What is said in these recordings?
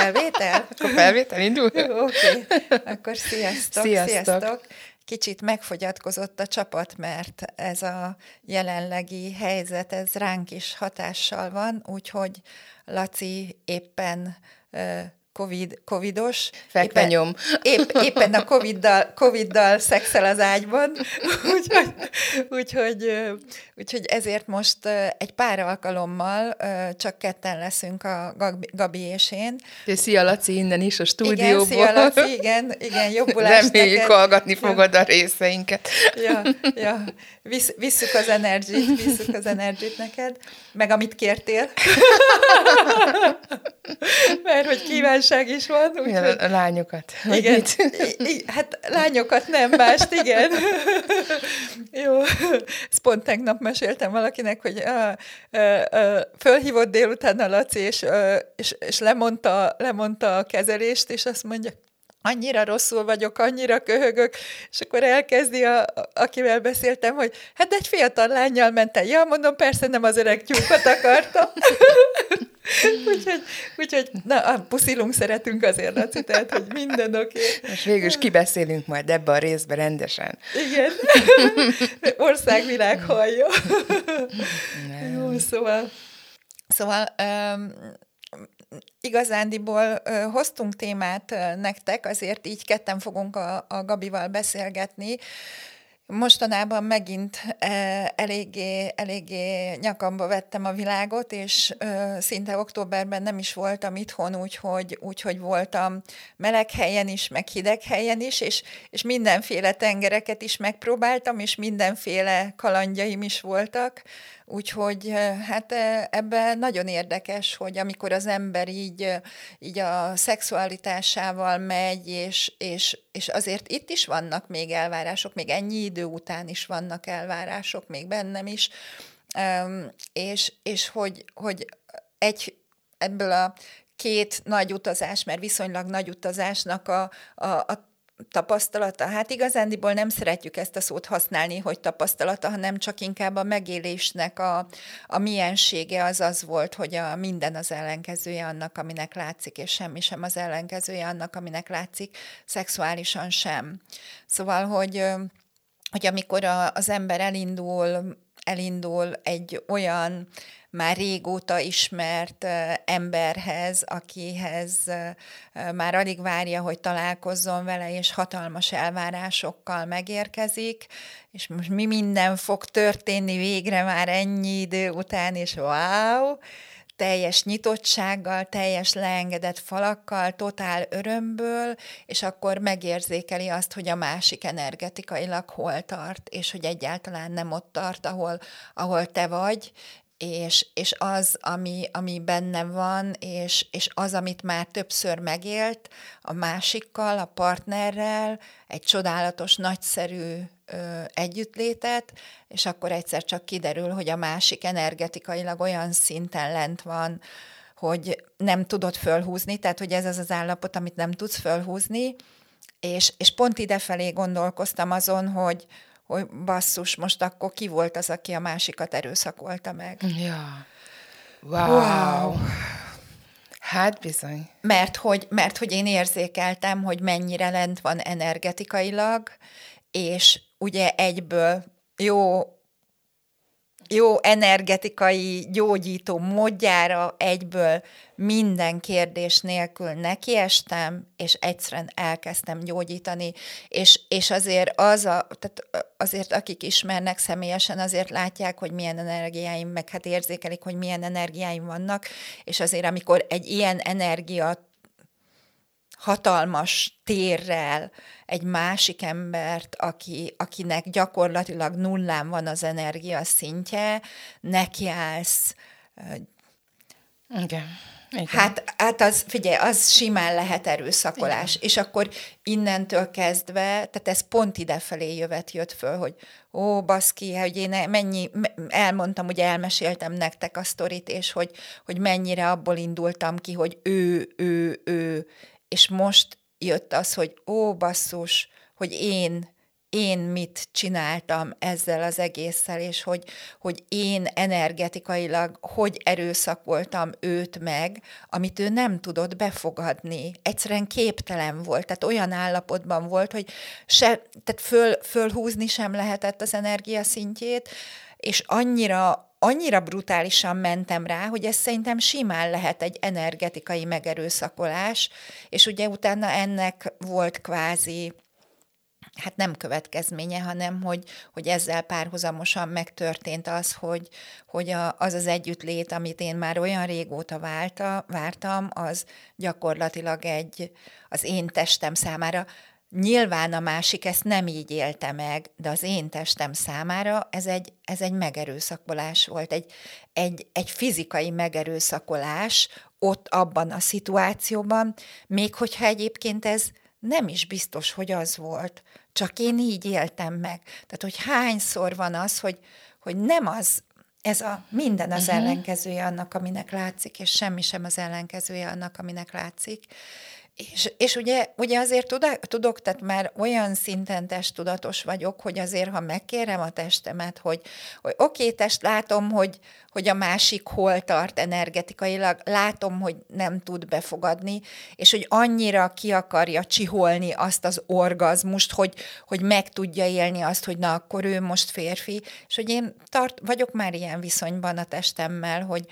Felvétel? Akkor felvétel indul? Oké, okay. akkor sziasztok, Sziasztok. sziasztok. Kicsit megfogyatkozott a csapat, mert ez a jelenlegi helyzet, ez ránk is hatással van, úgyhogy Laci éppen COVID, covidos. Fekvenyom. Éppen, épp, éppen a Covid-dal, COVID-dal szexel az ágyban, úgyhogy, úgyhogy, úgyhogy ezért most egy pár alkalommal csak ketten leszünk a Gabi, Gabi és én. Szia Laci, innen is a Igen, stúdióból. szia Laci, igen, igen, jobbulást Reméljük neked. hallgatni fogod a részeinket. Ja, ja. Visz, visszük az energit, visszük az energit neked, meg amit kértél. Mert hogy kívánság is van, Igen, úgyhogy... a lányokat. Igen, I- hát lányokat nem, mást, igen. Jó, ezt pont tegnap meséltem valakinek, hogy uh, uh, uh, fölhívott délután a Laci, és, uh, és, és lemondta, lemondta a kezelést, és azt mondja, annyira rosszul vagyok, annyira köhögök, és akkor elkezdi, a, akivel beszéltem, hogy hát egy fiatal lányjal mentem. Ja, mondom, persze nem az öreg tyúkat akartam. úgyhogy, úgyhogy, na, puszilunk szeretünk azért, Laci, tehát, hogy minden oké. Okay. Most végül is kibeszélünk majd ebbe a részbe rendesen. Igen. Országvilág hallja. Jó, szóval, szóval um, igazándiból uh, hoztunk témát uh, nektek, azért így ketten fogunk a, a Gabival beszélgetni. Mostanában megint uh, eléggé, eléggé nyakamba vettem a világot, és szinte októberben nem is voltam itthon, úgyhogy, úgyhogy voltam meleg helyen is, meg hideg helyen is, és, és mindenféle tengereket is megpróbáltam, és mindenféle kalandjaim is voltak, Úgyhogy hát ebben nagyon érdekes, hogy amikor az ember így, így a szexualitásával megy, és, és, és azért itt is vannak még elvárások, még ennyi idő után is vannak elvárások, még bennem is, és, és hogy, hogy egy ebből a két nagy utazás, mert viszonylag nagy utazásnak a, a, a tapasztalata. Hát igazándiból nem szeretjük ezt a szót használni, hogy tapasztalata, hanem csak inkább a megélésnek a, a miensége az az volt, hogy a minden az ellenkezője annak, aminek látszik, és semmi sem az ellenkezője annak, aminek látszik, szexuálisan sem. Szóval, hogy, hogy amikor a, az ember elindul, elindul egy olyan már régóta ismert emberhez, akihez már alig várja, hogy találkozzon vele, és hatalmas elvárásokkal megérkezik, és most mi minden fog történni végre már ennyi idő után, és wow, teljes nyitottsággal, teljes leengedett falakkal, totál örömből, és akkor megérzékeli azt, hogy a másik energetikailag hol tart, és hogy egyáltalán nem ott tart, ahol, ahol te vagy, és, és az, ami, ami benne van, és, és az, amit már többször megélt a másikkal, a partnerrel, egy csodálatos, nagyszerű ö, együttlétet, és akkor egyszer csak kiderül, hogy a másik energetikailag olyan szinten lent van, hogy nem tudod fölhúzni, tehát hogy ez az az állapot, amit nem tudsz fölhúzni, és, és pont idefelé gondolkoztam azon, hogy, hogy basszus, most akkor ki volt az, aki a másikat erőszakolta meg. Ja. Wow. wow. Hát bizony. Mert hogy, mert hogy én érzékeltem, hogy mennyire lent van energetikailag, és ugye egyből jó jó energetikai gyógyító módjára egyből minden kérdés nélkül nekiestem, és egyszerűen elkezdtem gyógyítani, és, és azért az a, tehát azért akik ismernek személyesen, azért látják, hogy milyen energiáim, meg hát érzékelik, hogy milyen energiáim vannak, és azért amikor egy ilyen energia hatalmas térrel egy másik embert, aki, akinek gyakorlatilag nullán van az energia szintje, nekiállsz Igen. Igen. Hát, hát az, figyelj, az simán lehet erőszakolás. Igen. És akkor innentől kezdve, tehát ez pont idefelé jövet jött föl, hogy ó, baszki, hogy én mennyi, elmondtam, hogy elmeséltem nektek a sztorit, és hogy, hogy mennyire abból indultam ki, hogy ő, ő, ő, és most jött az, hogy ó, basszus, hogy én, én mit csináltam ezzel az egésszel, és hogy, hogy én energetikailag hogy erőszakoltam őt meg, amit ő nem tudott befogadni. Egyszerűen képtelen volt, tehát olyan állapotban volt, hogy se, tehát föl, fölhúzni sem lehetett az energia szintjét, és annyira annyira brutálisan mentem rá, hogy ez szerintem simán lehet egy energetikai megerőszakolás, és ugye utána ennek volt kvázi hát nem következménye, hanem hogy, hogy ezzel párhuzamosan megtörtént az, hogy, hogy a, az az együttlét, amit én már olyan régóta válta, vártam, az gyakorlatilag egy az én testem számára Nyilván a másik ezt nem így élte meg, de az én testem számára ez egy, ez egy megerőszakolás volt, egy, egy, egy fizikai megerőszakolás ott abban a szituációban, még hogyha egyébként ez nem is biztos, hogy az volt, csak én így éltem meg. Tehát, hogy hányszor van az, hogy, hogy nem az, ez a minden az uh-huh. ellenkezője annak, aminek látszik, és semmi sem az ellenkezője annak, aminek látszik. És, és ugye, ugye azért tudok, tudok, tehát már olyan szinten testtudatos vagyok, hogy azért, ha megkérem a testemet, hogy, hogy oké, okay, test, látom, hogy, hogy a másik hol tart energetikailag, látom, hogy nem tud befogadni, és hogy annyira ki akarja csiholni azt az orgazmust, hogy, hogy meg tudja élni azt, hogy na, akkor ő most férfi, és hogy én tart, vagyok már ilyen viszonyban a testemmel, hogy,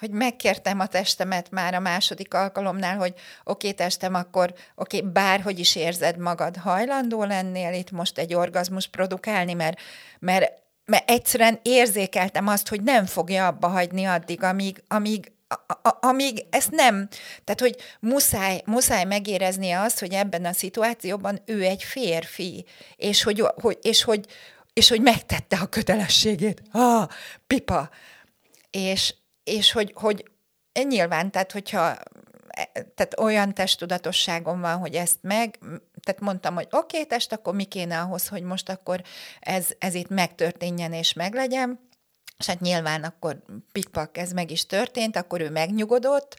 hogy megkértem a testemet már a második alkalomnál, hogy oké, okay, testem, akkor oké, okay, bárhogy is érzed magad, hajlandó lennél itt most egy orgazmus produkálni, mert, mert, mert egyszerűen érzékeltem azt, hogy nem fogja abba hagyni addig, amíg, amíg, a, a, amíg ezt nem, tehát hogy muszáj, muszáj megéreznie azt, hogy ebben a szituációban ő egy férfi, és hogy, hogy, és hogy, és hogy megtette a kötelességét. Ah, pipa! És, és hogy, hogy nyilván, tehát hogyha tehát olyan testtudatosságom van, hogy ezt meg, tehát mondtam, hogy oké, okay, test, akkor mi kéne ahhoz, hogy most akkor ez, ez itt megtörténjen és meglegyen, és hát nyilván akkor pikpak ez meg is történt, akkor ő megnyugodott,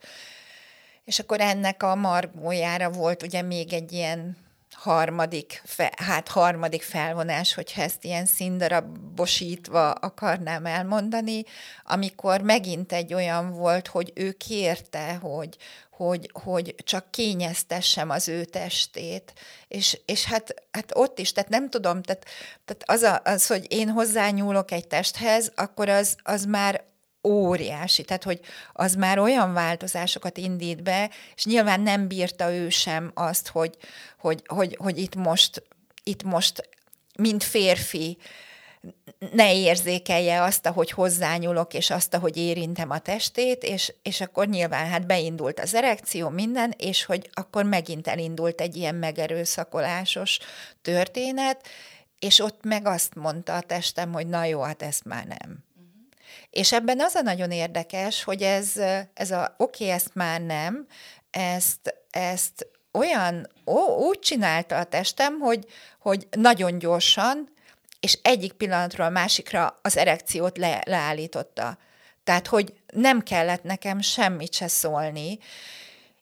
és akkor ennek a margójára volt ugye még egy ilyen harmadik, fe, hát harmadik felvonás, hogyha ezt ilyen színdarabosítva akarnám elmondani, amikor megint egy olyan volt, hogy ő kérte, hogy, hogy, hogy csak kényeztessem az ő testét, és, és hát, hát ott is, tehát nem tudom, tehát, tehát az, a, az, hogy én hozzányúlok egy testhez, akkor az, az már óriási, tehát hogy az már olyan változásokat indít be, és nyilván nem bírta ő sem azt, hogy, hogy, hogy, hogy itt most, itt most mint férfi ne érzékelje azt, ahogy hozzányúlok, és azt, ahogy érintem a testét, és, és akkor nyilván hát beindult az erekció, minden, és hogy akkor megint elindult egy ilyen megerőszakolásos történet, és ott meg azt mondta a testem, hogy na jó, hát ezt már nem. És ebben az a nagyon érdekes, hogy ez, ez a oké, okay, ezt már nem, ezt, ezt olyan, ó, úgy csinálta a testem, hogy, hogy nagyon gyorsan, és egyik pillanatról a másikra az erekciót le, leállította. Tehát, hogy nem kellett nekem semmit se szólni,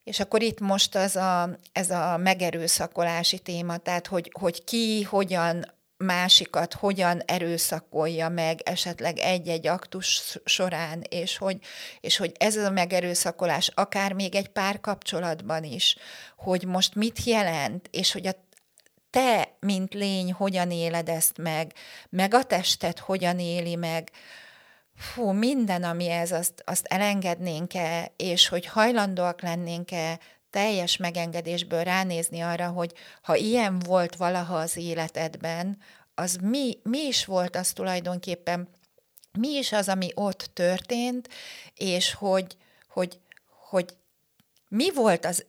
és akkor itt most az a, ez a megerőszakolási téma, tehát hogy, hogy ki hogyan másikat hogyan erőszakolja meg esetleg egy-egy aktus során, és hogy, és hogy ez a megerőszakolás akár még egy pár kapcsolatban is, hogy most mit jelent, és hogy a te, mint lény, hogyan éled ezt meg, meg a tested hogyan éli meg, fú, minden, ami ez, azt, azt elengednénk-e, és hogy hajlandóak lennénk-e teljes megengedésből ránézni arra, hogy ha ilyen volt valaha az életedben, az mi, mi is volt az tulajdonképpen, mi is az, ami ott történt, és hogy, hogy, hogy mi volt az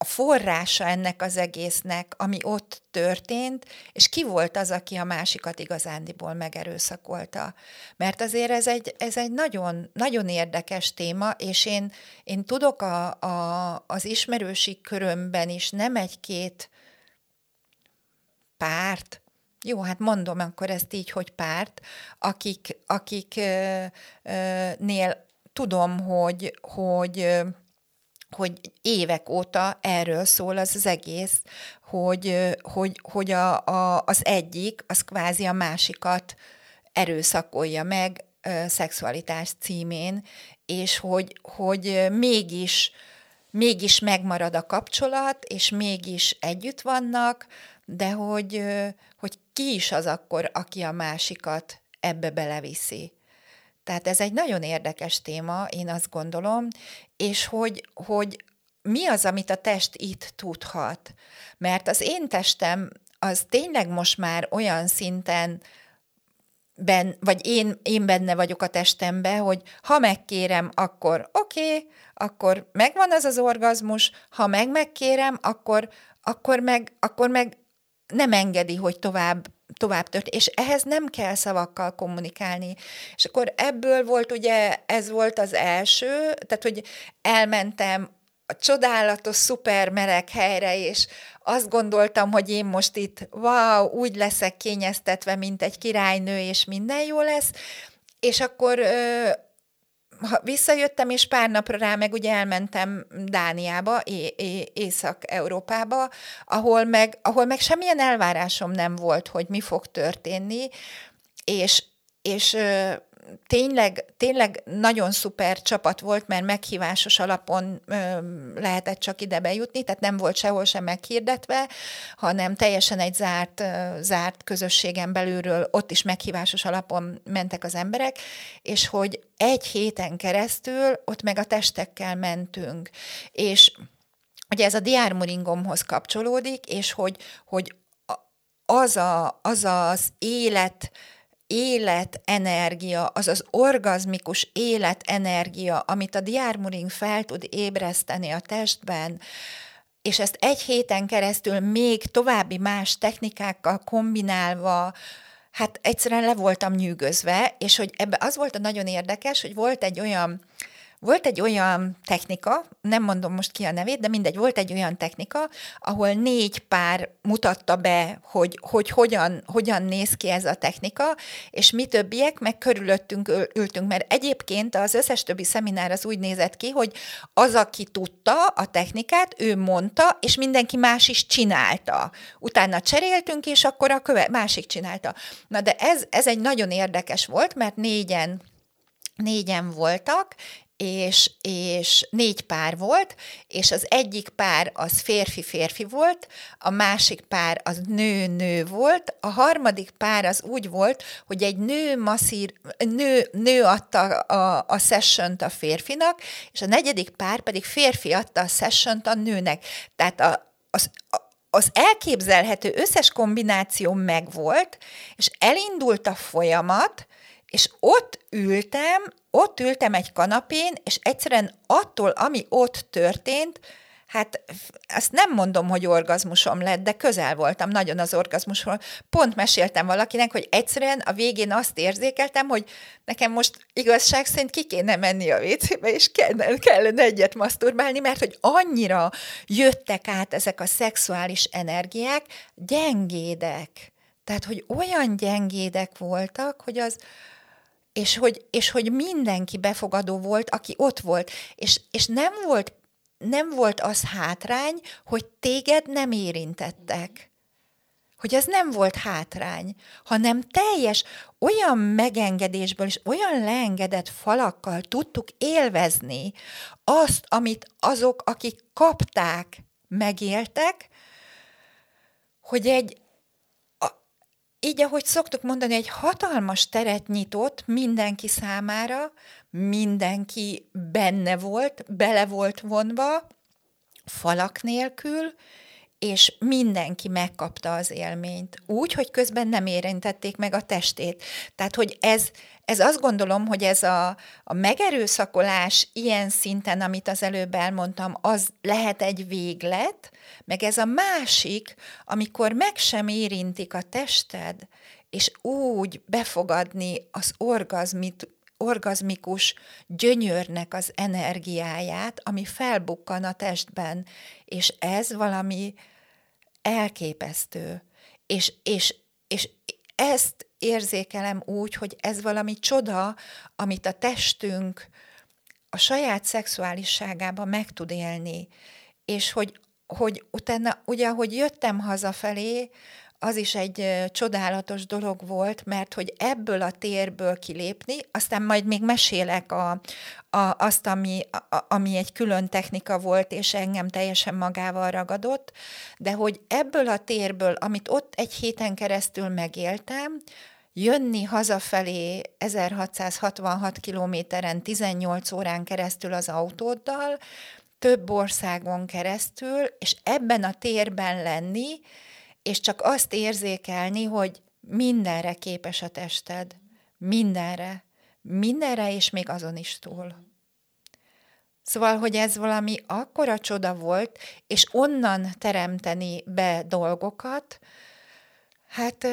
a forrása ennek az egésznek, ami ott történt, és ki volt az, aki a másikat igazándiból megerőszakolta. Mert azért ez egy, ez egy nagyon, nagyon érdekes téma, és én, én tudok a, a, az ismerősi körömben is nem egy-két párt, jó, hát mondom akkor ezt így, hogy párt, akik, akiknél tudom, hogy, hogy hogy évek óta erről szól az, az egész, hogy, hogy, hogy a, a, az egyik, az kvázi a másikat erőszakolja meg szexualitás címén, és hogy, hogy mégis, mégis megmarad a kapcsolat, és mégis együtt vannak, de hogy, hogy ki is az akkor, aki a másikat ebbe beleviszi. Tehát ez egy nagyon érdekes téma, én azt gondolom, és hogy, hogy mi az, amit a test itt tudhat. Mert az én testem az tényleg most már olyan szinten ben, vagy én, én benne vagyok a testembe, hogy ha megkérem, akkor oké, okay, akkor megvan az az orgazmus, ha meg megkérem, akkor, akkor, meg, akkor meg nem engedi, hogy tovább tovább tört, és ehhez nem kell szavakkal kommunikálni. És akkor ebből volt ugye, ez volt az első, tehát hogy elmentem a csodálatos, szuper meleg helyre, és azt gondoltam, hogy én most itt, wow, úgy leszek kényeztetve, mint egy királynő, és minden jó lesz, és akkor ha visszajöttem, és pár napra rá meg ugye elmentem Dániába, Észak-Európába, ahol meg, ahol meg semmilyen elvárásom nem volt, hogy mi fog történni, és, és tényleg, tényleg nagyon szuper csapat volt, mert meghívásos alapon ö, lehetett csak ide bejutni, tehát nem volt sehol sem meghirdetve, hanem teljesen egy zárt, ö, zárt közösségen belülről ott is meghívásos alapon mentek az emberek, és hogy egy héten keresztül ott meg a testekkel mentünk. És ugye ez a diármoringomhoz kapcsolódik, és hogy, hogy az, a, az az élet, életenergia, az az orgazmikus életenergia, amit a diármuring fel tud ébreszteni a testben, és ezt egy héten keresztül még további más technikákkal kombinálva, hát egyszerűen le voltam nyűgözve, és hogy ebbe az volt a nagyon érdekes, hogy volt egy olyan volt egy olyan technika, nem mondom most ki a nevét, de mindegy, volt egy olyan technika, ahol négy pár mutatta be, hogy, hogy hogyan, hogyan néz ki ez a technika, és mi többiek meg körülöttünk ültünk, mert egyébként az összes többi szeminár az úgy nézett ki, hogy az, aki tudta a technikát, ő mondta, és mindenki más is csinálta. Utána cseréltünk, és akkor a köve- másik csinálta. Na de ez, ez egy nagyon érdekes volt, mert négyen négyen voltak, és, és négy pár volt, és az egyik pár az férfi-férfi volt, a másik pár az nő-nő volt, a harmadik pár az úgy volt, hogy egy nő masszír, nő, nő adta a, a session a férfinak, és a negyedik pár pedig férfi adta a session a nőnek. Tehát a, az, a, az elképzelhető összes kombináció megvolt, és elindult a folyamat, és ott ültem, ott ültem egy kanapén, és egyszerűen attól, ami ott történt, hát azt nem mondom, hogy orgazmusom lett, de közel voltam nagyon az orgazmusról. Pont meséltem valakinek, hogy egyszerűen a végén azt érzékeltem, hogy nekem most igazság szerint ki kéne menni a WC-be, és kellene, kellene egyet maszturbálni, mert hogy annyira jöttek át ezek a szexuális energiák, gyengédek. Tehát, hogy olyan gyengédek voltak, hogy az, és hogy, és hogy mindenki befogadó volt, aki ott volt, és, és nem volt nem volt az hátrány, hogy téged nem érintettek. Hogy az nem volt hátrány, hanem teljes, olyan megengedésből és olyan leengedett falakkal tudtuk élvezni azt, amit azok, akik kapták, megéltek, hogy egy, így, ahogy szoktuk mondani, egy hatalmas teret nyitott mindenki számára, mindenki benne volt, bele volt vonva, falak nélkül, és mindenki megkapta az élményt, úgy, hogy közben nem érintették meg a testét. Tehát, hogy ez, ez azt gondolom, hogy ez a, a megerőszakolás ilyen szinten, amit az előbb elmondtam, az lehet egy véglet, meg ez a másik, amikor meg sem érintik a tested, és úgy befogadni az orgazmit, orgazmikus gyönyörnek az energiáját, ami felbukkan a testben, és ez valami elképesztő. És, és, és ezt érzékelem úgy, hogy ez valami csoda, amit a testünk a saját szexuálisságában meg tud élni. És hogy, hogy utána, ugye, ahogy jöttem hazafelé, az is egy csodálatos dolog volt, mert hogy ebből a térből kilépni, aztán majd még mesélek a, a, azt, ami, a, ami egy külön technika volt, és engem teljesen magával ragadott, de hogy ebből a térből, amit ott egy héten keresztül megéltem, jönni hazafelé 1666 kilométeren 18 órán keresztül az autóddal, több országon keresztül, és ebben a térben lenni, és csak azt érzékelni, hogy mindenre képes a tested. Mindenre. Mindenre, és még azon is túl. Szóval, hogy ez valami akkora csoda volt, és onnan teremteni be dolgokat, hát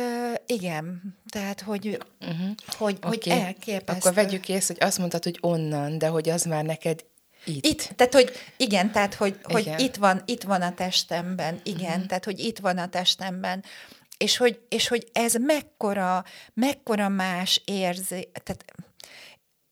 igen, tehát, hogy, uh-huh. hogy, okay. hogy elképesztő. Akkor vegyük észre, hogy azt mondtad, hogy onnan, de hogy az már neked itt. Itt, tehát hogy igen, tehát hogy, igen. hogy itt, van, itt van a testemben, igen, uh-huh. tehát hogy itt van a testemben, és hogy, és hogy ez mekkora, mekkora más érzi, tehát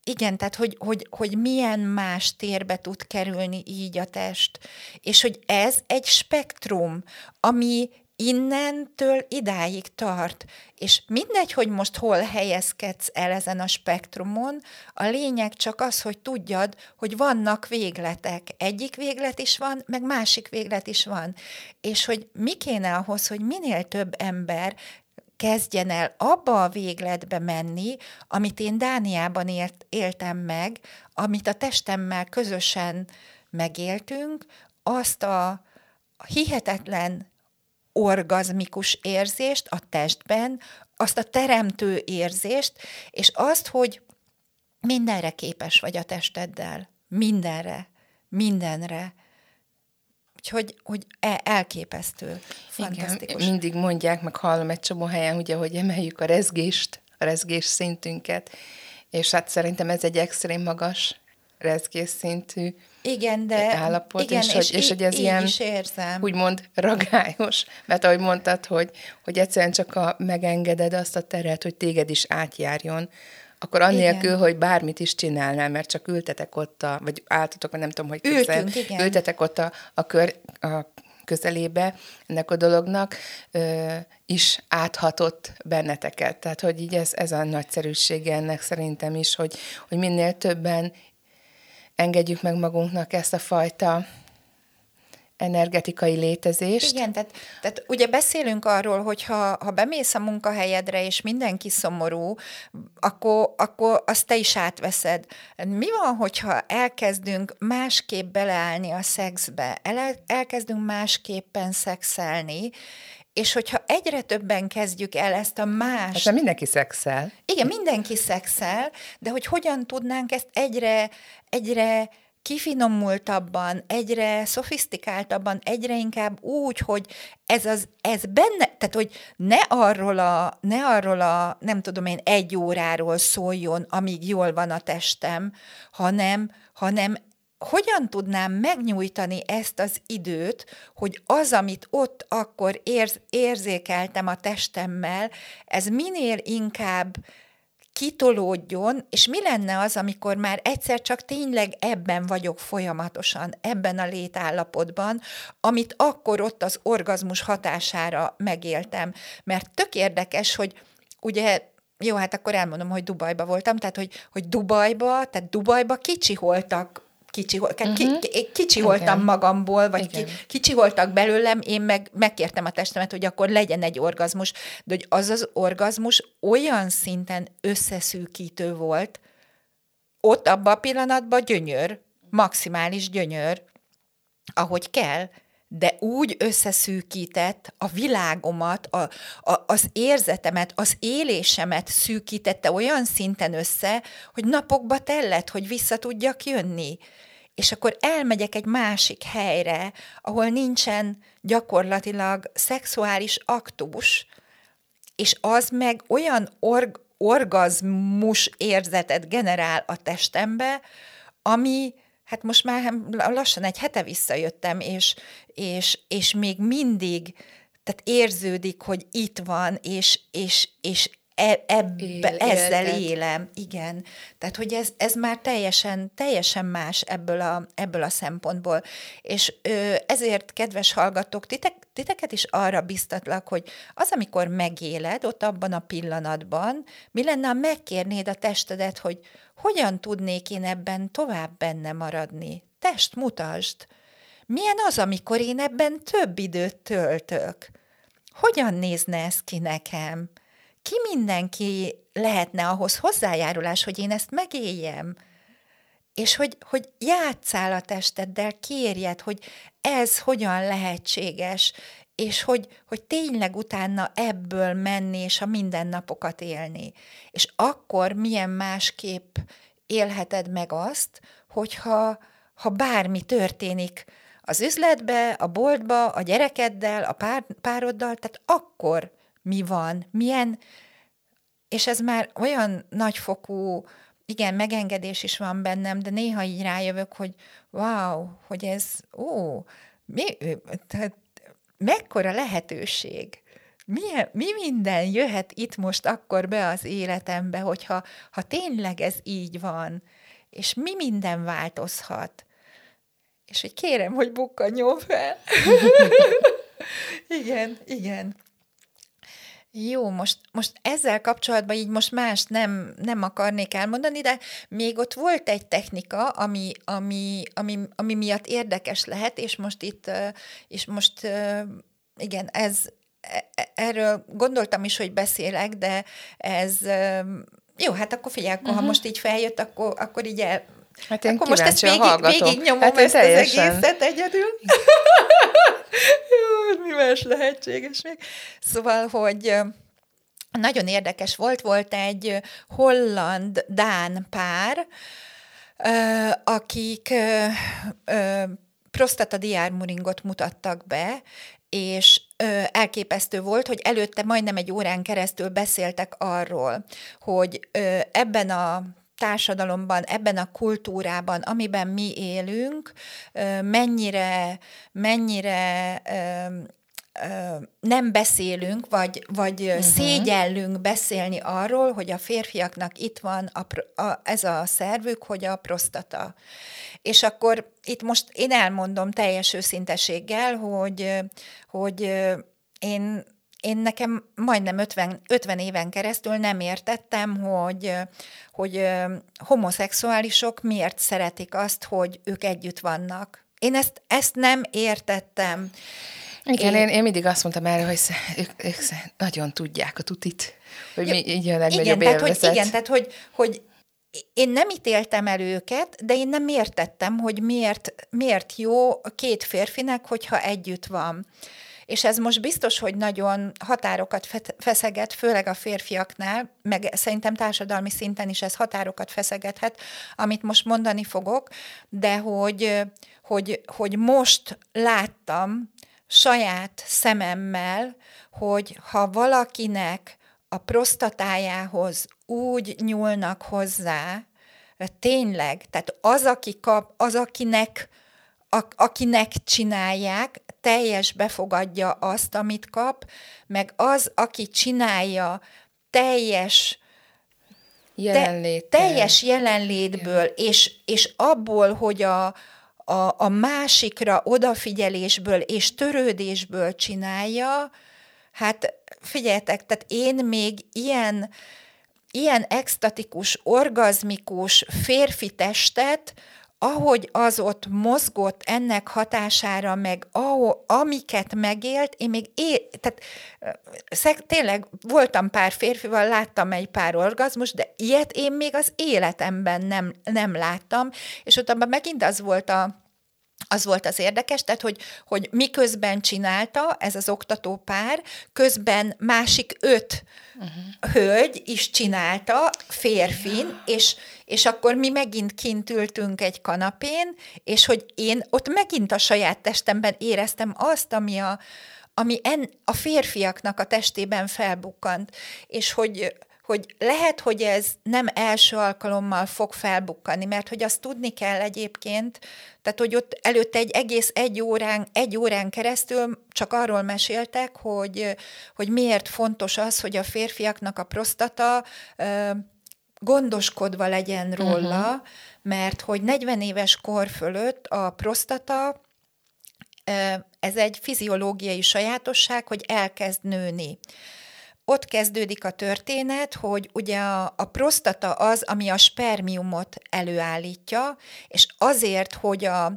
igen, tehát hogy, hogy, hogy milyen más térbe tud kerülni így a test, és hogy ez egy spektrum, ami innentől idáig tart, és mindegy, hogy most hol helyezkedsz el ezen a spektrumon, a lényeg csak az, hogy tudjad, hogy vannak végletek. Egyik véglet is van, meg másik véglet is van. És hogy mi kéne ahhoz, hogy minél több ember kezdjen el abba a végletbe menni, amit én Dániában élt, éltem meg, amit a testemmel közösen megéltünk, azt a hihetetlen orgazmikus érzést a testben, azt a teremtő érzést, és azt, hogy mindenre képes vagy a testeddel. Mindenre. Mindenre. Úgyhogy hogy e, elképesztő. Fantasztikus. Igen, mindig mondják, meg hallom egy csomó helyen, ugye, hogy emeljük a rezgést, a rezgés szintünket, és hát szerintem ez egy extrém magas rezgés szintű igen, de állapot, igen, és, és, hogy, és hogy ez ilyen is érzem. úgymond ragályos, mert ahogy mondtad, hogy, hogy egyszerűen csak a, megengeded azt a teret, hogy téged is átjárjon, akkor annélkül, igen. hogy bármit is csinálnál, mert csak ültetek ott, a, vagy álltatok, vagy nem tudom, hogy közel, igen. ültetek ott a, a, kör, a közelébe ennek a dolognak, ö, is áthatott benneteket. Tehát, hogy így ez, ez a nagyszerűsége ennek szerintem is, hogy, hogy minél többen engedjük meg magunknak ezt a fajta energetikai létezést. Igen, tehát, tehát ugye beszélünk arról, hogy ha, ha bemész a munkahelyedre, és mindenki szomorú, akkor, akkor azt te is átveszed. Mi van, hogyha elkezdünk másképp beleállni a szexbe, el, elkezdünk másképpen szexelni, és hogyha egyre többen kezdjük el ezt a más... Hát mindenki szexel. Igen, mindenki szexel, de hogy hogyan tudnánk ezt egyre, egyre kifinomultabban, egyre szofisztikáltabban, egyre inkább úgy, hogy ez, az, ez benne, tehát hogy ne arról, a, ne arról a, nem tudom én, egy óráról szóljon, amíg jól van a testem, hanem, hanem hogyan tudnám megnyújtani ezt az időt, hogy az, amit ott akkor érz, érzékeltem a testemmel, ez minél inkább kitolódjon, és mi lenne az, amikor már egyszer csak tényleg ebben vagyok folyamatosan, ebben a létállapotban, amit akkor ott az orgazmus hatására megéltem. Mert tök érdekes, hogy ugye jó, hát akkor elmondom, hogy Dubajba voltam, tehát hogy, hogy Dubajba, tehát Dubajba kicsiholtak kicsi, uh-huh. ki, kicsi Igen. voltam magamból, vagy ki, kicsi voltak belőlem, én meg megkértem a testemet, hogy akkor legyen egy orgazmus, de hogy az az orgazmus olyan szinten összeszűkítő volt, ott abban a pillanatban gyönyör, maximális gyönyör, ahogy kell, de úgy összeszűkített a világomat, a, a, az érzetemet, az élésemet szűkítette olyan szinten össze, hogy napokba tellett, hogy vissza tudjak jönni. És akkor elmegyek egy másik helyre, ahol nincsen gyakorlatilag szexuális aktus, és az meg olyan org, orgazmus érzetet generál a testembe, ami, hát most már lassan egy hete visszajöttem, és, és, és még mindig, tehát érződik, hogy itt van, és, és, és e, ebbe, Él, ezzel életet. élem, igen. Tehát, hogy ez, ez már teljesen, teljesen más ebből a, ebből a szempontból. És ö, ezért, kedves hallgatók, titek, titeket is arra biztatlak, hogy az, amikor megéled ott abban a pillanatban, mi lenne, ha megkérnéd a testedet, hogy hogyan tudnék én ebben tovább benne maradni? Test, mutasd! Milyen az, amikor én ebben több időt töltök? Hogyan nézne ez ki nekem? Ki mindenki lehetne ahhoz hozzájárulás, hogy én ezt megéljem? És hogy, hogy játszál a testeddel, kérjed, hogy ez hogyan lehetséges, és hogy, hogy tényleg utána ebből menni, és a mindennapokat élni. És akkor milyen másképp élheted meg azt, hogyha ha bármi történik az üzletbe, a boltba, a gyerekeddel, a pár, pároddal, tehát akkor mi van, milyen, és ez már olyan nagyfokú, igen, megengedés is van bennem, de néha így rájövök, hogy wow, hogy ez, ó, mi, tehát mekkora lehetőség, milyen, mi minden jöhet itt most akkor be az életembe, hogyha ha tényleg ez így van, és mi minden változhat. És hogy kérem, hogy bukkanjon fel. igen, igen. Jó, most, most ezzel kapcsolatban így most más nem, nem akarnék elmondani, de még ott volt egy technika, ami, ami, ami, ami miatt érdekes lehet, és most itt, és most igen, ez, e, e, erről gondoltam is, hogy beszélek, de ez, jó, hát akkor figyelj, akkor, uh-huh. ha mhm. most így feljött, akkor, akkor így el, Hát én akkor most ezt végig, végig nyomom hát ezt teljesen. az egészet egyedül. Más lehetséges még. Szóval, hogy nagyon érdekes volt, volt egy holland-dán pár, akik prostata diármuringot mutattak be, és elképesztő volt, hogy előtte majdnem egy órán keresztül beszéltek arról, hogy ebben a társadalomban, ebben a kultúrában, amiben mi élünk, mennyire, mennyire nem beszélünk, vagy, vagy uh-huh. szégyellünk beszélni arról, hogy a férfiaknak itt van a, a, ez a szervük, hogy a prostata. És akkor itt most én elmondom teljes őszinteséggel, hogy, hogy én én nekem majdnem 50, 50 éven keresztül nem értettem, hogy, hogy homoszexuálisok miért szeretik azt, hogy ők együtt vannak. Én ezt, ezt nem értettem. Igen, én, én, én mindig azt mondtam erre, hogy ők, ők nagyon tudják a tutit, hogy mi így a legnagyobb igen, tehát, hogy, igen, tehát hogy, hogy én nem ítéltem el őket, de én nem értettem, hogy miért, miért jó két férfinek, hogyha együtt van. És ez most biztos, hogy nagyon határokat feszeget, főleg a férfiaknál, meg szerintem társadalmi szinten is ez határokat feszegethet, amit most mondani fogok, de hogy, hogy, hogy most láttam saját szememmel, hogy ha valakinek a prostatájához úgy nyúlnak hozzá, tényleg, tehát az, aki kap, az, akinek a, akinek csinálják, teljes befogadja azt, amit kap, meg az, aki csinálja, teljes Jelenlét. Te, teljes jelenlétből, és, és abból, hogy a, a, a másikra odafigyelésből és törődésből csinálja, hát figyeljetek, tehát én még ilyen, ilyen extatikus, orgazmikus férfi testet, ahogy az ott mozgott ennek hatására, meg ahol, amiket megélt, én még é, tehát szeg, tényleg voltam pár férfival, láttam egy pár orgazmus, de ilyet én még az életemben nem, nem láttam, és ott abban megint az volt a, az volt az érdekes, tehát hogy, hogy miközben csinálta ez az oktató pár, közben másik öt uh-huh. hölgy is csinálta, férfin, és, és akkor mi megint kint ültünk egy kanapén, és hogy én ott megint a saját testemben éreztem azt, ami a, ami en, a férfiaknak a testében felbukkant, és hogy hogy lehet, hogy ez nem első alkalommal fog felbukkani, mert hogy azt tudni kell egyébként, tehát hogy ott előtte egy egész egy órán, egy órán keresztül csak arról meséltek, hogy, hogy miért fontos az, hogy a férfiaknak a prostata gondoskodva legyen róla, uh-huh. mert hogy 40 éves kor fölött a prostata ez egy fiziológiai sajátosság, hogy elkezd nőni ott kezdődik a történet, hogy ugye a, a prostata az, ami a spermiumot előállítja, és azért, hogy a,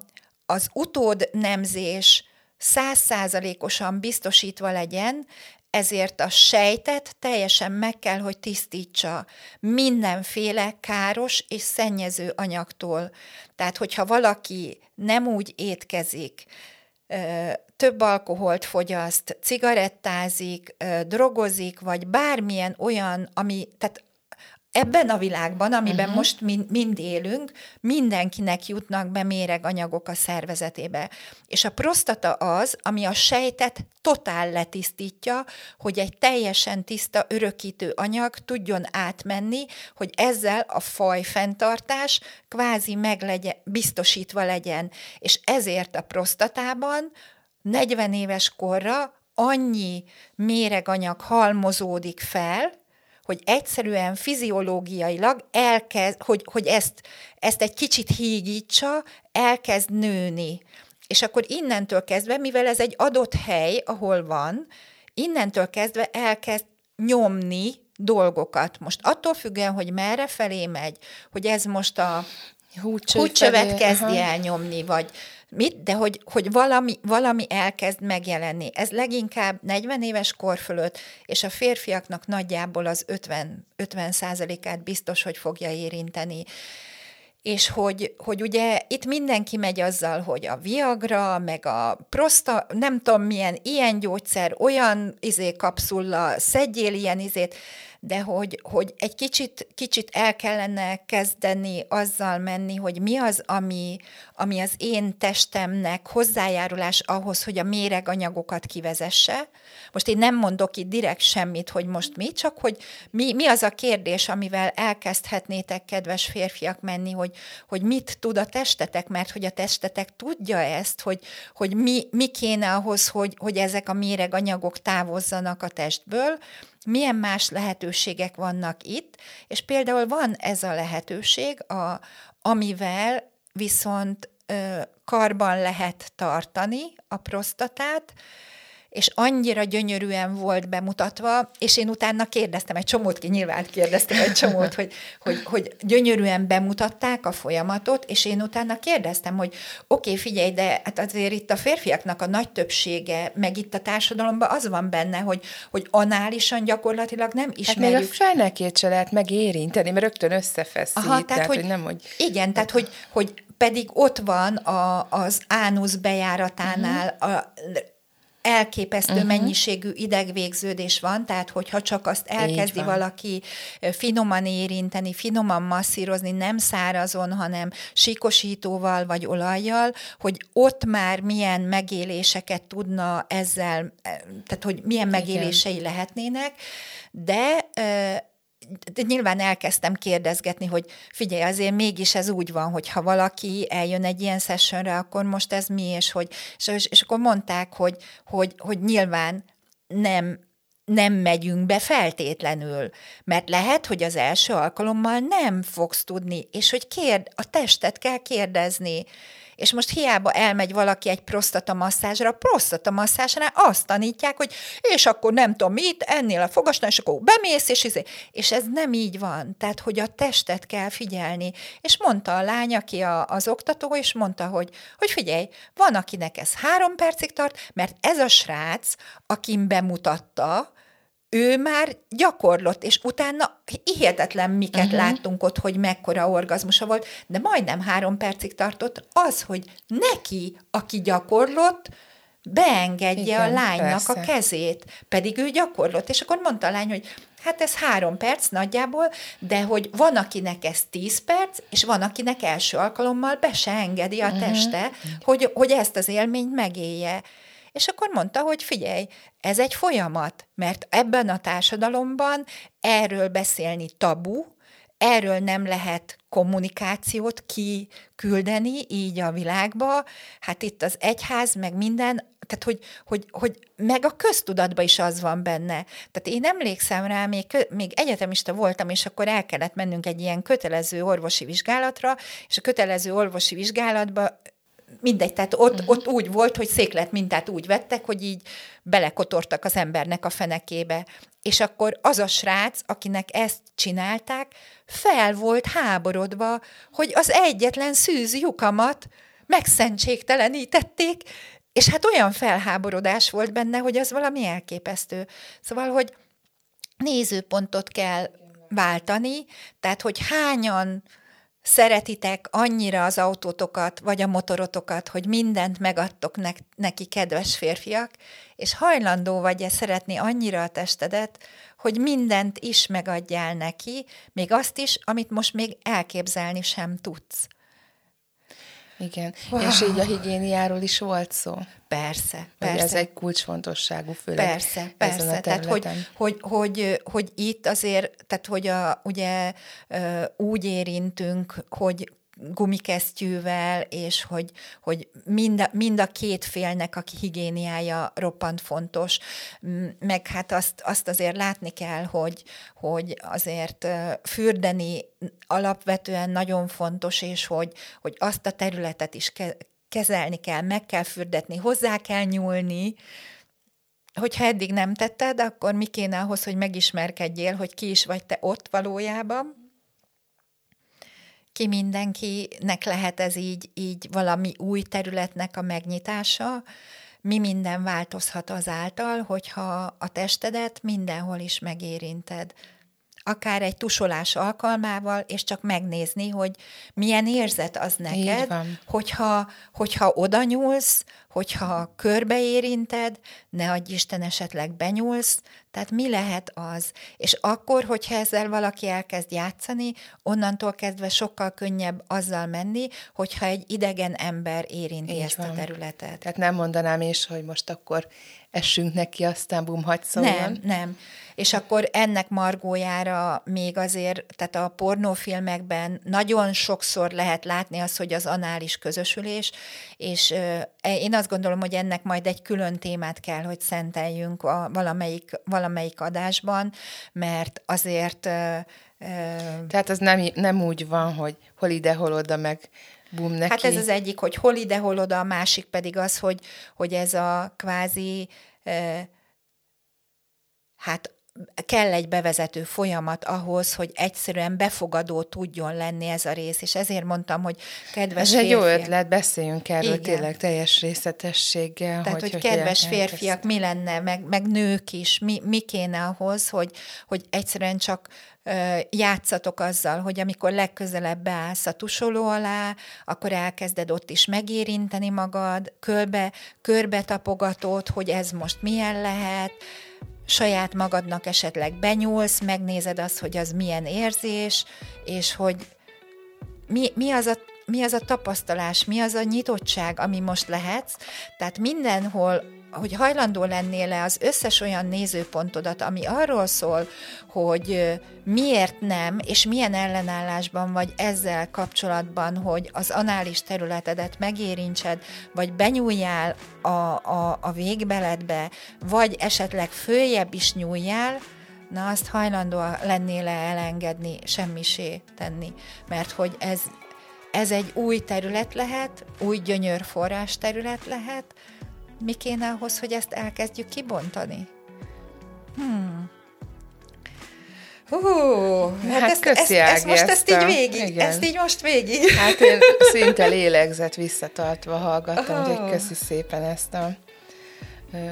az utód nemzés százszázalékosan biztosítva legyen, ezért a sejtet teljesen meg kell, hogy tisztítsa mindenféle káros és szennyező anyagtól. Tehát, hogyha valaki nem úgy étkezik, több alkoholt fogyaszt, cigarettázik, drogozik, vagy bármilyen olyan, ami, tehát ebben a világban, amiben uh-huh. most mind, mind élünk, mindenkinek jutnak be méreganyagok a szervezetébe. És a prostata az, ami a sejtet totál letisztítja, hogy egy teljesen tiszta örökítő anyag tudjon átmenni, hogy ezzel a faj fenntartás kvázi meg legyen, biztosítva legyen. És ezért a prostatában 40 éves korra annyi méreganyag halmozódik fel, hogy egyszerűen fiziológiailag elkezd, hogy, hogy ezt, ezt egy kicsit hígítsa, elkezd nőni. És akkor innentől kezdve, mivel ez egy adott hely, ahol van, innentől kezdve elkezd nyomni dolgokat. Most attól függően, hogy merre felé megy, hogy ez most a húcsövet kezdi el nyomni, vagy mit, de hogy, hogy valami, valami elkezd megjelenni. Ez leginkább 40 éves kor fölött, és a férfiaknak nagyjából az 50, 50 át biztos, hogy fogja érinteni. És hogy, hogy ugye itt mindenki megy azzal, hogy a Viagra, meg a prosta, nem tudom milyen ilyen gyógyszer, olyan izé kapszulla, szedjél ilyen izét, de hogy, hogy egy kicsit, kicsit el kellene kezdeni azzal menni, hogy mi az, ami, ami az én testemnek hozzájárulás ahhoz, hogy a méreganyagokat kivezesse. Most én nem mondok itt direkt semmit, hogy most mi, csak hogy mi, mi az a kérdés, amivel elkezdhetnétek, kedves férfiak, menni, hogy, hogy mit tud a testetek, mert hogy a testetek tudja ezt, hogy, hogy mi, mi kéne ahhoz, hogy, hogy ezek a méreganyagok távozzanak a testből, milyen más lehetőségek vannak itt, és például van ez a lehetőség, a, amivel viszont ö, karban lehet tartani a prostatát, és annyira gyönyörűen volt bemutatva, és én utána kérdeztem egy csomót, ki nyilván kérdeztem egy csomót, hogy, hogy, hogy gyönyörűen bemutatták a folyamatot, és én utána kérdeztem, hogy oké, okay, figyelj, de hát azért itt a férfiaknak a nagy többsége, meg itt a társadalomban az van benne, hogy, hogy análisan gyakorlatilag nem ismerjük. Hát még a fejnekét se lehet megérinteni, mert rögtön összefeszít. Aha, tehát, tehát hogy, hogy nem, hogy... Igen, tehát hogy, hogy pedig ott van a, az ánusz bejáratánál uh-huh. a elképesztő uh-huh. mennyiségű idegvégződés van, tehát hogyha csak azt elkezdi valaki finoman érinteni, finoman masszírozni, nem szárazon, hanem síkosítóval vagy olajjal, hogy ott már milyen megéléseket tudna ezzel, tehát hogy milyen megélései Igen. lehetnének, de de nyilván elkezdtem kérdezgetni, hogy figyelj, azért mégis ez úgy van, hogy ha valaki eljön egy ilyen sessionre, akkor most ez mi, és hogy, és, és akkor mondták, hogy, hogy, hogy nyilván nem, nem megyünk be feltétlenül, mert lehet, hogy az első alkalommal nem fogsz tudni, és hogy kérd, a testet kell kérdezni, és most hiába elmegy valaki egy prostata masszásnál azt tanítják, hogy és akkor nem tudom mit, ennél a fogasnál, és akkor bemész, és, izé. és ez nem így van. Tehát, hogy a testet kell figyelni. És mondta a lány, aki a, az oktató, és mondta, hogy, hogy figyelj, van, akinek ez három percig tart, mert ez a srác, akin bemutatta, ő már gyakorlott, és utána hihetetlen miket uh-huh. láttunk ott, hogy mekkora orgazmusa volt, de majdnem három percig tartott az, hogy neki, aki gyakorlott, beengedje Igen, a lánynak persze. a kezét, pedig ő gyakorlott. És akkor mondta a lány, hogy hát ez három perc nagyjából, de hogy van, akinek ez tíz perc, és van, akinek első alkalommal be se engedi a mhm. teste, uh-huh. hogy, hogy ezt az élményt megélje. És akkor mondta, hogy figyelj, ez egy folyamat, mert ebben a társadalomban erről beszélni tabu, erről nem lehet kommunikációt kiküldeni így a világba, hát itt az egyház, meg minden, tehát hogy, hogy, hogy meg a köztudatban is az van benne. Tehát én emlékszem rá, még, még egyetemista voltam, és akkor el kellett mennünk egy ilyen kötelező orvosi vizsgálatra, és a kötelező orvosi vizsgálatba mindegy, tehát ott, uh-huh. ott úgy volt, hogy széklet mintát úgy vettek, hogy így belekotortak az embernek a fenekébe. És akkor az a srác, akinek ezt csinálták, fel volt háborodva, hogy az egyetlen szűz lyukamat megszentségtelenítették, és hát olyan felháborodás volt benne, hogy az valami elképesztő. Szóval, hogy nézőpontot kell váltani, tehát, hogy hányan szeretitek annyira az autótokat, vagy a motorotokat, hogy mindent megadtok ne- neki, kedves férfiak, és hajlandó vagy-e szeretni annyira a testedet, hogy mindent is megadjál neki, még azt is, amit most még elképzelni sem tudsz. Igen, wow. és így a higiéniáról is volt szó. Persze, persze. ez egy kulcsfontosságú, főleg Persze, persze. Tehát, hogy, hogy, hogy, hogy itt azért, tehát, hogy a, ugye úgy érintünk, hogy gumikesztyűvel, és hogy, hogy mind, a, mind a két félnek a higiéniája roppant fontos, meg hát azt, azt azért látni kell, hogy, hogy azért fürdeni alapvetően nagyon fontos, és hogy, hogy azt a területet is kezelni kell, meg kell fürdetni, hozzá kell nyúlni, hogyha eddig nem tetted, akkor mi kéne ahhoz, hogy megismerkedjél, hogy ki is vagy te ott valójában, ki mindenkinek lehet ez így, így valami új területnek a megnyitása, mi minden változhat azáltal, hogyha a testedet mindenhol is megérinted akár egy tusolás alkalmával, és csak megnézni, hogy milyen érzet az neked, hogyha, hogyha oda nyúlsz, hogyha körbeérinted, ne adj Isten esetleg benyúlsz, tehát mi lehet az? És akkor, hogyha ezzel valaki elkezd játszani, onnantól kezdve sokkal könnyebb azzal menni, hogyha egy idegen ember érinti Így ezt van. a területet. Tehát nem mondanám is, hogy most akkor essünk neki, aztán bum, hagyd szóljon. Nem, nem. És akkor ennek margójára még azért, tehát a pornófilmekben nagyon sokszor lehet látni azt, hogy az anális közösülés, és én azt gondolom, hogy ennek majd egy külön témát kell, hogy szenteljünk a valamelyik, valamelyik adásban, mert azért tehát az nem, nem úgy van, hogy hol ide, hol oda, meg bum neki. Hát ez az egyik, hogy hol ide, hol oda, a másik pedig az, hogy, hogy ez a kvázi hát kell egy bevezető folyamat ahhoz, hogy egyszerűen befogadó tudjon lenni ez a rész, és ezért mondtam, hogy kedves Ez egy jó ötlet, beszéljünk erről Igen. tényleg teljes részletességgel. Tehát, hogy, hogy kedves férfiak, mi lenne, meg, meg nők is, mi, mi kéne ahhoz, hogy, hogy egyszerűen csak játszatok azzal, hogy amikor legközelebb beállsz a tusoló alá, akkor elkezded ott is megérinteni magad, körbe, körbe tapogatod, hogy ez most milyen lehet, saját magadnak esetleg benyúlsz, megnézed azt, hogy az milyen érzés, és hogy mi, mi, az a, mi az a tapasztalás, mi az a nyitottság, ami most lehetsz. Tehát mindenhol hogy hajlandó lennél le az összes olyan nézőpontodat, ami arról szól, hogy miért nem, és milyen ellenállásban vagy ezzel kapcsolatban, hogy az anális területedet megérintsed, vagy benyúljál a, a, a végbeledbe, vagy esetleg följebb is nyúljál, na azt hajlandó lennél le elengedni, semmisé tenni, mert hogy ez, ez egy új terület lehet, új gyönyörforrás terület lehet, mi kéne ahhoz, hogy ezt elkezdjük kibontani? Hmm. Hú, hát, hát ezt, köszi, ezt, ezt most ezt így végig, Igen. ezt így most végig. Hát én szinte lélegzet visszatartva hallgattam, oh. hogy köszi szépen ezt a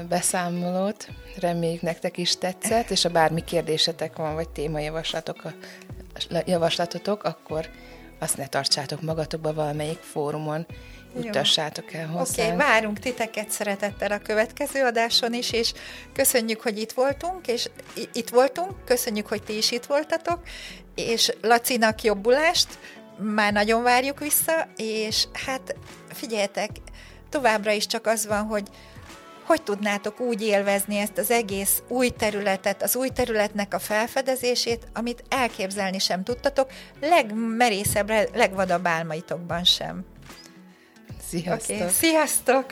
beszámolót. Reméljük nektek is tetszett, és ha bármi kérdésetek van, vagy témajavaslatok, javaslatotok, akkor azt ne tartsátok magatokba valamelyik fórumon, juttassátok el hozzá. Oké, okay, várunk titeket szeretettel a következő adáson is, és köszönjük, hogy itt voltunk, és itt voltunk, köszönjük, hogy ti is itt voltatok, és Lacinak jobbulást, már nagyon várjuk vissza, és hát figyeljetek, továbbra is csak az van, hogy hogy tudnátok úgy élvezni ezt az egész új területet, az új területnek a felfedezését, amit elképzelni sem tudtatok, legmerészebb, legvadabb álmaitokban sem. Sziasztok! Okay. Sziasztok!